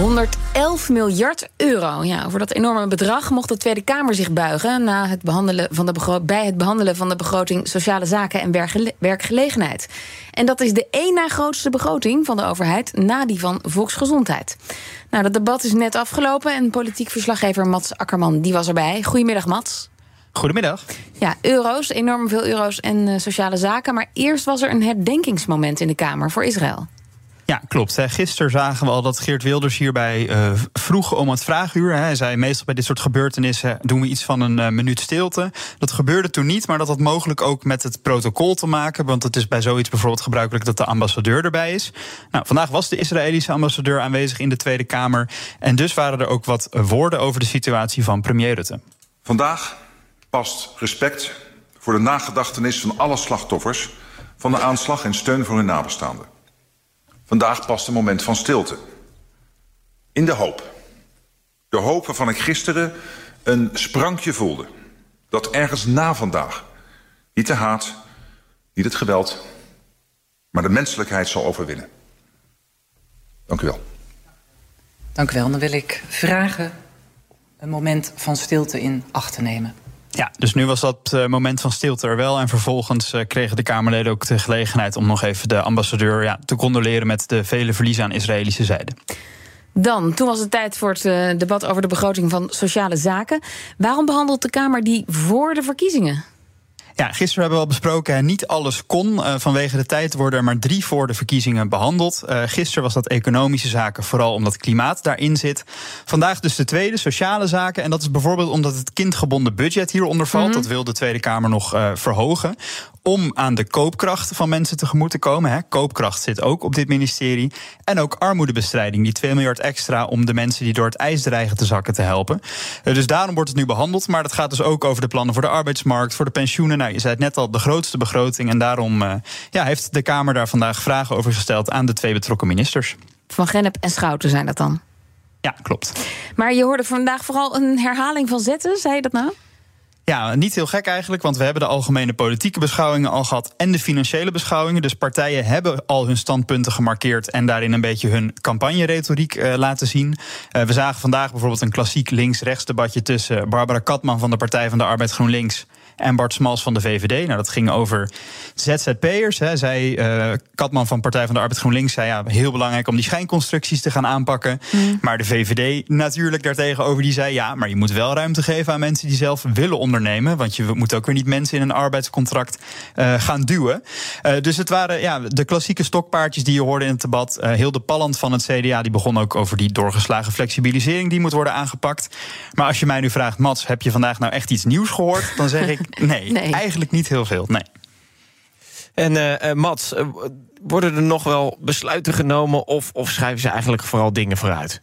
111 miljard euro. Ja, over dat enorme bedrag mocht de Tweede Kamer zich buigen na het behandelen van de bij het behandelen van de begroting Sociale Zaken en Werkgele- Werkgelegenheid. En dat is de één na grootste begroting van de overheid na die van Volksgezondheid. Nou, dat debat is net afgelopen en politiek verslaggever Mats Akkerman die was erbij. Goedemiddag, Mats. Goedemiddag. Ja, euro's, enorm veel euro's en eh, sociale zaken. Maar eerst was er een herdenkingsmoment in de Kamer voor Israël. Ja, klopt. Gisteren zagen we al dat Geert Wilders hierbij eh, vroeg om het vraaguur. Hij zei meestal bij dit soort gebeurtenissen doen we iets van een eh, minuut stilte. Dat gebeurde toen niet, maar dat had mogelijk ook met het protocol te maken. Want het is bij zoiets bijvoorbeeld gebruikelijk dat de ambassadeur erbij is. Nou, vandaag was de Israëlische ambassadeur aanwezig in de Tweede Kamer. En dus waren er ook wat woorden over de situatie van premier Rutte. Vandaag past respect voor de nagedachtenis van alle slachtoffers van de aanslag en steun voor hun nabestaanden. Vandaag past een moment van stilte. In de hoop. De hoop waarvan ik gisteren een sprankje voelde. Dat ergens na vandaag niet de haat, niet het geweld, maar de menselijkheid zal overwinnen. Dank u wel. Dank u wel. Dan wil ik vragen een moment van stilte in acht te nemen. Ja, dus nu was dat eh, moment van stilte er wel. En vervolgens eh, kregen de Kamerleden ook de gelegenheid om nog even de ambassadeur ja, te condoleren met de vele verliezen aan Israëlische zijde. Dan, toen was het tijd voor het eh, debat over de begroting van sociale zaken. Waarom behandelt de Kamer die voor de verkiezingen? Ja, gisteren hebben we al besproken, niet alles kon. Uh, vanwege de tijd worden er maar drie voor de verkiezingen behandeld. Uh, gisteren was dat economische zaken, vooral omdat klimaat daarin zit. Vandaag dus de tweede, sociale zaken. En dat is bijvoorbeeld omdat het kindgebonden budget hieronder valt. Mm -hmm. Dat wil de Tweede Kamer nog uh, verhogen. Om aan de koopkracht van mensen tegemoet te komen. Hè. Koopkracht zit ook op dit ministerie. En ook armoedebestrijding, die 2 miljard extra om de mensen die door het ijs dreigen te zakken te helpen. dus daarom wordt het nu behandeld. Maar dat gaat dus ook over de plannen voor de arbeidsmarkt, voor de pensioenen. Nou, je zei het net al, de grootste begroting. En daarom uh, ja, heeft de Kamer daar vandaag vragen over gesteld aan de twee betrokken ministers. Van Gennep en Schouten zijn dat dan? Ja, klopt. Maar je hoorde vandaag vooral een herhaling van zetten, zei je dat nou? Ja, niet heel gek eigenlijk, want we hebben de algemene politieke beschouwingen al gehad en de financiële beschouwingen. Dus partijen hebben al hun standpunten gemarkeerd en daarin een beetje hun campagneretoriek uh, laten zien. Uh, we zagen vandaag bijvoorbeeld een klassiek links-rechts debatje tussen Barbara Katman van de Partij van de Arbeid GroenLinks en Bart Smals van de VVD. Nou, dat ging over ZZP'ers. Hè. Zij, uh, Katman van Partij van de Arbeid GroenLinks zei ja, heel belangrijk om die schijnconstructies te gaan aanpakken. Mm. Maar de VVD natuurlijk daartegenover die zei ja, maar je moet wel ruimte geven aan mensen die zelf willen ondernemen. Want je moet ook weer niet mensen in een arbeidscontract uh, gaan duwen. Uh, dus het waren ja, de klassieke stokpaardjes die je hoorde in het debat. Hilde Palland van het CDA die begon ook over die doorgeslagen flexibilisering die moet worden aangepakt. Maar als je mij nu vraagt, Mats, heb je vandaag nou echt iets nieuws gehoord? Dan zeg ik Nee, nee, eigenlijk niet heel veel. Nee. En uh, Mats, uh, worden er nog wel besluiten genomen of, of schrijven ze eigenlijk vooral dingen vooruit?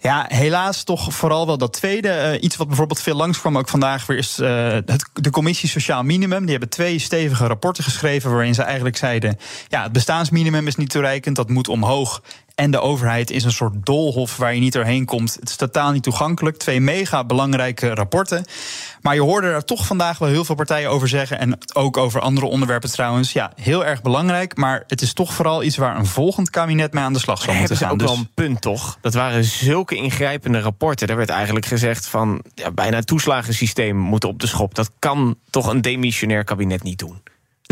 Ja, helaas toch vooral wel dat tweede. Uh, iets wat bijvoorbeeld veel langskwam ook vandaag weer is uh, het, de commissie Sociaal Minimum. Die hebben twee stevige rapporten geschreven waarin ze eigenlijk zeiden... ja, het bestaansminimum is niet toereikend, dat moet omhoog. En de overheid is een soort doolhof waar je niet doorheen komt. Het is totaal niet toegankelijk. Twee mega belangrijke rapporten. Maar je hoorde er toch vandaag wel heel veel partijen over zeggen. En ook over andere onderwerpen trouwens. Ja, heel erg belangrijk. Maar het is toch vooral iets waar een volgend kabinet mee aan de slag zal moeten gaan. Dat is ook dus... wel een punt, toch? Dat waren zulke ingrijpende rapporten. Daar werd eigenlijk gezegd van ja, bijna het toeslagensysteem moet op de schop. Dat kan toch een demissionair kabinet niet doen.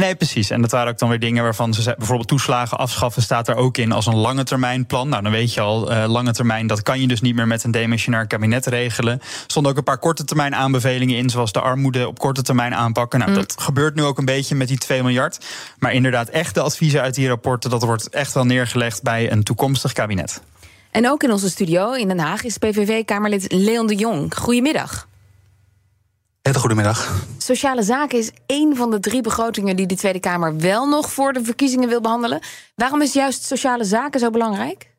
Nee, precies. En dat waren ook dan weer dingen waarvan ze bijvoorbeeld toeslagen afschaffen staat er ook in als een lange termijn plan. Nou, dan weet je al, uh, lange termijn, dat kan je dus niet meer met een demissionair kabinet regelen. Er stonden ook een paar korte termijn aanbevelingen in, zoals de armoede op korte termijn aanpakken. Nou, mm. dat gebeurt nu ook een beetje met die 2 miljard. Maar inderdaad, echt de adviezen uit die rapporten, dat wordt echt wel neergelegd bij een toekomstig kabinet. En ook in onze studio in Den Haag is PVV-Kamerlid Leon de Jong. Goedemiddag. Goedemiddag. Sociale zaken is één van de drie begrotingen die de Tweede Kamer wel nog voor de verkiezingen wil behandelen. Waarom is juist sociale zaken zo belangrijk?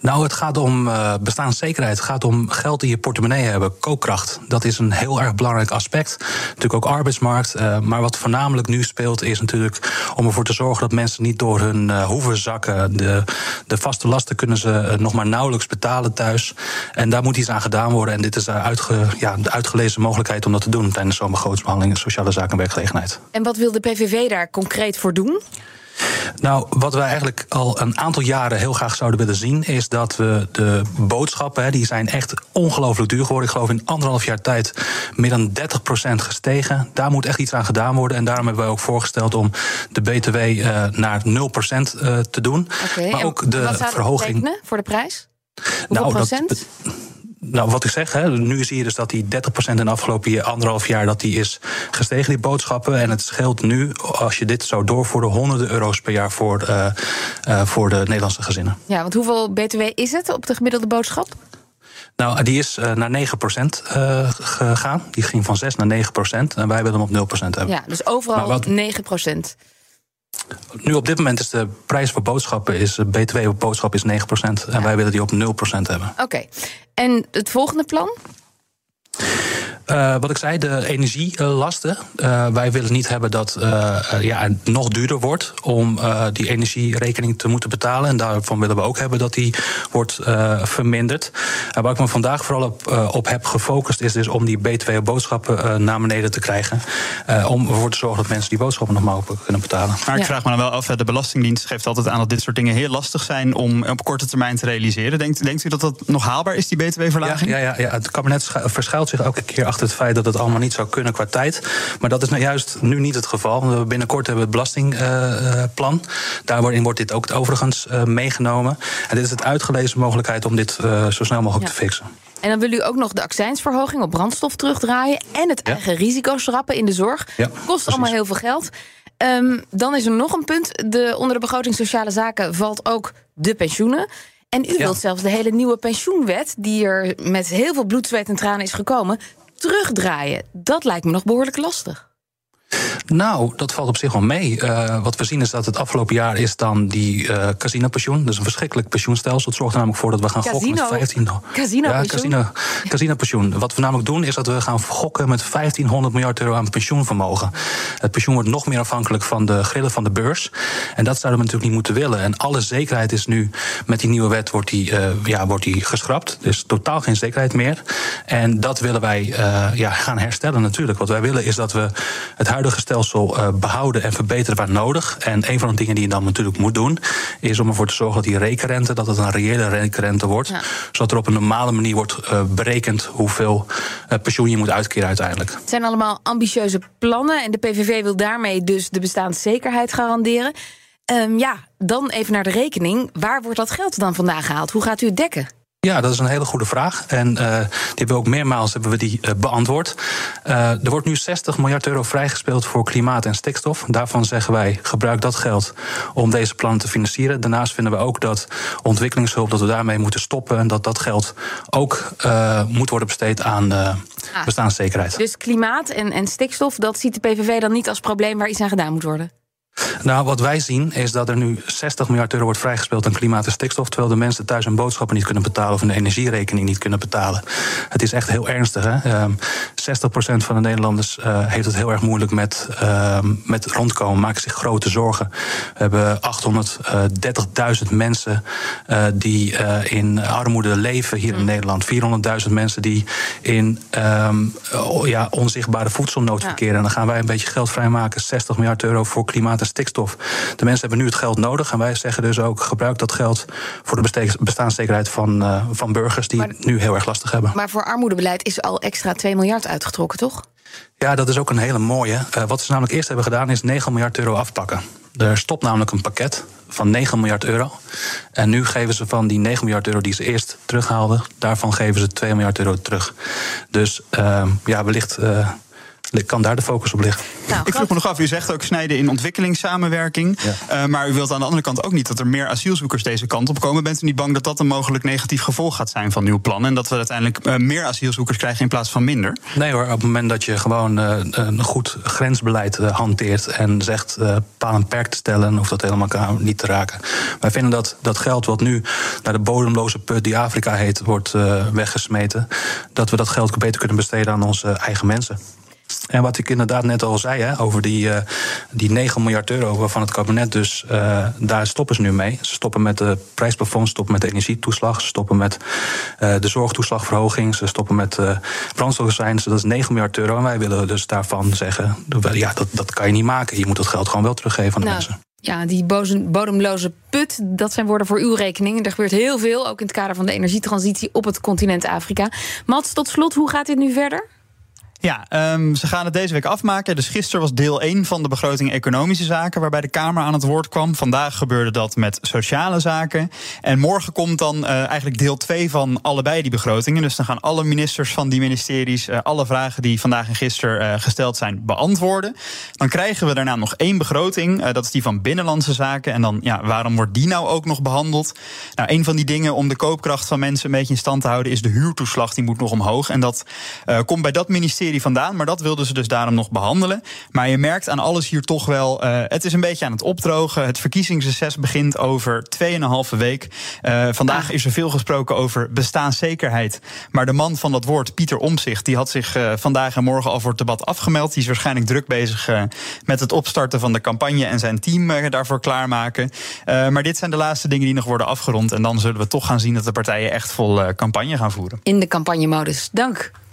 Nou, het gaat om uh, bestaanszekerheid. Het gaat om geld in je portemonnee hebben, koopkracht. Dat is een heel erg belangrijk aspect. Natuurlijk ook arbeidsmarkt. Uh, maar wat voornamelijk nu speelt, is natuurlijk om ervoor te zorgen dat mensen niet door hun uh, hoeven zakken. De, de vaste lasten kunnen ze nog maar nauwelijks betalen thuis. En daar moet iets aan gedaan worden. En dit is uitge, ja, de uitgelezen mogelijkheid om dat te doen tijdens zo'n begrotingsbehandeling, sociale zaken en werkgelegenheid. En wat wil de PVV daar concreet voor doen? Nou, wat wij eigenlijk al een aantal jaren heel graag zouden willen zien, is dat we de boodschappen, die zijn echt ongelooflijk duur geworden. Ik geloof in anderhalf jaar tijd meer dan 30% gestegen. Daar moet echt iets aan gedaan worden. En daarom hebben wij ook voorgesteld om de BTW uh, naar 0% uh, te doen. Okay, maar ook de wat zou verhoging. voor de prijs? Hoeveel nou, procent? Dat, nou, wat ik zeg, hè, nu zie je dus dat die 30% in de afgelopen anderhalf jaar dat die is gestegen, die boodschappen. En het scheelt nu, als je dit zou doorvoeren, honderden euro's per jaar voor, uh, uh, voor de Nederlandse gezinnen. Ja, want hoeveel BTW is het op de gemiddelde boodschap? Nou, die is uh, naar 9% uh, gegaan. Die ging van 6 naar 9%. En wij willen hem op 0% hebben. Ja, dus overal wat, 9%. Nu op dit moment is de prijs voor boodschappen, is, BTW op boodschap is 9%. En ja. wij willen die op 0% hebben. Oké. Okay. En het volgende plan? Uh, wat ik zei, de energielasten. Uh, wij willen niet hebben dat uh, ja, het nog duurder wordt om die energierekening te moeten betalen. En daarvan willen we ook hebben dat die wordt verminderd. En waar ik me vandaag vooral op, op heb gefocust, is dus om die BTW-boodschappen naar beneden te krijgen. om ervoor te zorgen dat mensen die boodschappen nog maar kunnen betalen. Maar ik vraag me dan wel af, de Belastingdienst geeft altijd aan dat dit soort dingen heel lastig zijn om op korte termijn te realiseren. Denkt, denkt u dat dat nog haalbaar is, die BTW-verlaging? Ja, ja, ja, ja, het kabinet verschuilt zich elke keer achter het feit dat het allemaal niet zou kunnen qua tijd. Maar dat is nou juist nu niet het geval. Binnenkort hebben we het belastingplan. Daarin wordt dit ook overigens uh, meegenomen. En dit is het uitgelezen mogelijkheid om dit uh, zo snel mogelijk ja. te fixen. En dan wil u ook nog de accijnsverhoging op brandstof terugdraaien. En het eigen risico schrappen in de zorg. Ja, Kost precies. allemaal heel veel geld. Um, dan is er nog een punt. De, onder de begroting Sociale Zaken valt ook de pensioenen. En u ja. wilt zelfs de hele nieuwe pensioenwet, die er met heel veel bloed, zweet en tranen is gekomen, terugdraaien. Dat lijkt me nog behoorlijk lastig. Nou, dat valt op zich wel mee. Uh, wat we zien is dat het afgelopen jaar is dan die uh, casino-pensioen. Dat is een verschrikkelijk pensioenstelsel. Het zorgt er namelijk voor dat we gaan casino, gokken met 15... Casino ja, casino, casino-pensioen. Wat we namelijk doen is dat we gaan gokken met 1500 miljard euro aan pensioenvermogen. Het pensioen wordt nog meer afhankelijk van de grillen van de beurs. En dat zouden we natuurlijk niet moeten willen. En alle zekerheid is nu, met die nieuwe wet wordt die, uh, ja, wordt die geschrapt. Dus totaal geen zekerheid meer. En dat willen wij ja, gaan herstellen natuurlijk. Wat wij willen is dat we het huidige stelsel uh, behouden en verbeteren waar nodig. En een van de dingen die je dan natuurlijk moet doen, is om ervoor te zorgen dat die rekenrente, dat het een reële rekenrente wordt. Ja. Zodat er op een normale manier wordt uh, berekend hoeveel uh, pensioen je moet uitkeren uiteindelijk. Het zijn allemaal ambitieuze plannen en de PVV wil daarmee dus de bestaanszekerheid garanderen. Um, ja, dan even naar de rekening. Waar wordt dat geld dan vandaag gehaald? Hoe gaat u het dekken? Ja, dat is een hele goede vraag. En uh, die hebben we ook meermaals hebben we die uh, beantwoord. Uh, er wordt nu 60 miljard euro vrijgespeeld voor klimaat en stikstof. Daarvan zeggen wij, gebruik dat geld om deze plannen te financieren. Daarnaast vinden we ook dat ontwikkelingshulp, dat we daarmee moeten stoppen. En dat dat geld ook moet worden besteed aan ah. bestaanszekerheid. Dus klimaat en, en stikstof, dat ziet de PVV dan niet als probleem waar iets aan gedaan moet worden? Nou, wat wij zien is dat er nu 60 miljard euro wordt vrijgespeeld aan klimaat en stikstof. Terwijl de mensen thuis hun boodschappen niet kunnen betalen of een energierekening niet kunnen betalen. Het is echt heel ernstig. Hè? Um, 60% van de Nederlanders uh, heeft het heel erg moeilijk met, uh, met rondkomen, maken zich grote zorgen. We hebben 830.000 mensen uh, die uh, in armoede leven hier in Nederland. 400.000 mensen die in um, ja, onzichtbare voedselnood verkeren. En dan gaan wij een beetje geld vrijmaken. 60 miljard euro voor klimaat en stikstof. De mensen hebben nu het geld nodig. En wij zeggen dus ook: gebruik dat geld voor de bestaanszekerheid van, uh, van burgers die maar, nu heel erg lastig hebben. Maar voor armoedebeleid is al extra 2 miljard uitgetrokken, toch? Ja, dat is ook een hele mooie. Uh, wat ze namelijk eerst hebben gedaan is 9 miljard euro afpakken. Er stopt namelijk een pakket van 9 miljard euro. En nu geven ze van die 9 miljard euro die ze eerst terughaalden, daarvan geven ze 2 miljard euro terug. Dus uh, ja, wellicht uh, kan daar de focus op liggen. ik vroeg me nog af, u zegt ook snijden in ontwikkelingssamenwerking. Uh, maar u wilt aan de andere kant ook niet dat er meer asielzoekers deze kant op komen. Bent u niet bang dat dat een mogelijk negatief gevolg gaat zijn van uw plan? En dat we uiteindelijk uh, meer asielzoekers krijgen in plaats van minder? Nee hoor, op het moment dat je gewoon uh, een goed grensbeleid hanteert en zegt paal en perk te stellen, hoeft dat helemaal niet te raken. Wij vinden dat dat geld wat nu naar de bodemloze put die Afrika heet, wordt weggesmeten, dat we dat geld beter kunnen besteden aan onze eigen mensen. En wat ik inderdaad net al zei, hè, over die, uh, die 9 miljard euro van het kabinet, dus uh, daar stoppen ze nu mee. Ze stoppen met de prijsplafond, stoppen met de energietoeslag, ze stoppen met uh, de zorgtoeslagverhoging, ze stoppen met uh. Dat is 9 miljard euro. En wij willen dus daarvan zeggen: ja, dat, dat kan je niet maken. Je moet dat geld gewoon wel teruggeven aan de nou. mensen. Ja, die bodemloze put, dat zijn woorden voor uw rekening. Er gebeurt heel veel, ook in het kader van de energietransitie op het continent Afrika. Mats, tot slot, hoe gaat dit nu verder? Ja, um, ze gaan het deze week afmaken. Dus gisteren was deel 1 van de begroting Economische Zaken, waarbij de Kamer aan het woord kwam. Vandaag gebeurde dat met Sociale Zaken. En morgen komt dan uh, eigenlijk deel 2 van allebei die begrotingen. Dus dan gaan alle ministers van die ministeries uh, alle vragen die vandaag en gisteren uh, gesteld zijn beantwoorden. Dan krijgen we daarna nog één begroting. dat is die van Binnenlandse Zaken. En dan, ja, waarom wordt die nou ook nog behandeld? Nou, een van die dingen om de koopkracht van mensen een beetje in stand te houden is de huurtoeslag. Die moet nog omhoog. En dat komt bij dat ministerie vandaan. Maar dat wilden ze dus daarom nog behandelen. Maar je merkt aan alles hier toch wel. Uh, het is een beetje aan het opdrogen. Het verkiezingsreces begint over 2,5 week. Uh, vandaag is er veel gesproken over bestaanszekerheid. Maar de man van dat woord, Pieter Omzicht, die had zich uh, vandaag en morgen al voor het debat afgemeld. Die is waarschijnlijk druk bezig met het opstarten van de campagne en zijn team daarvoor klaarmaken. maar dit zijn de laatste dingen die nog worden afgerond. En dan zullen we toch gaan zien dat de partijen echt vol campagne gaan voeren. In de campagnemodus. Dank.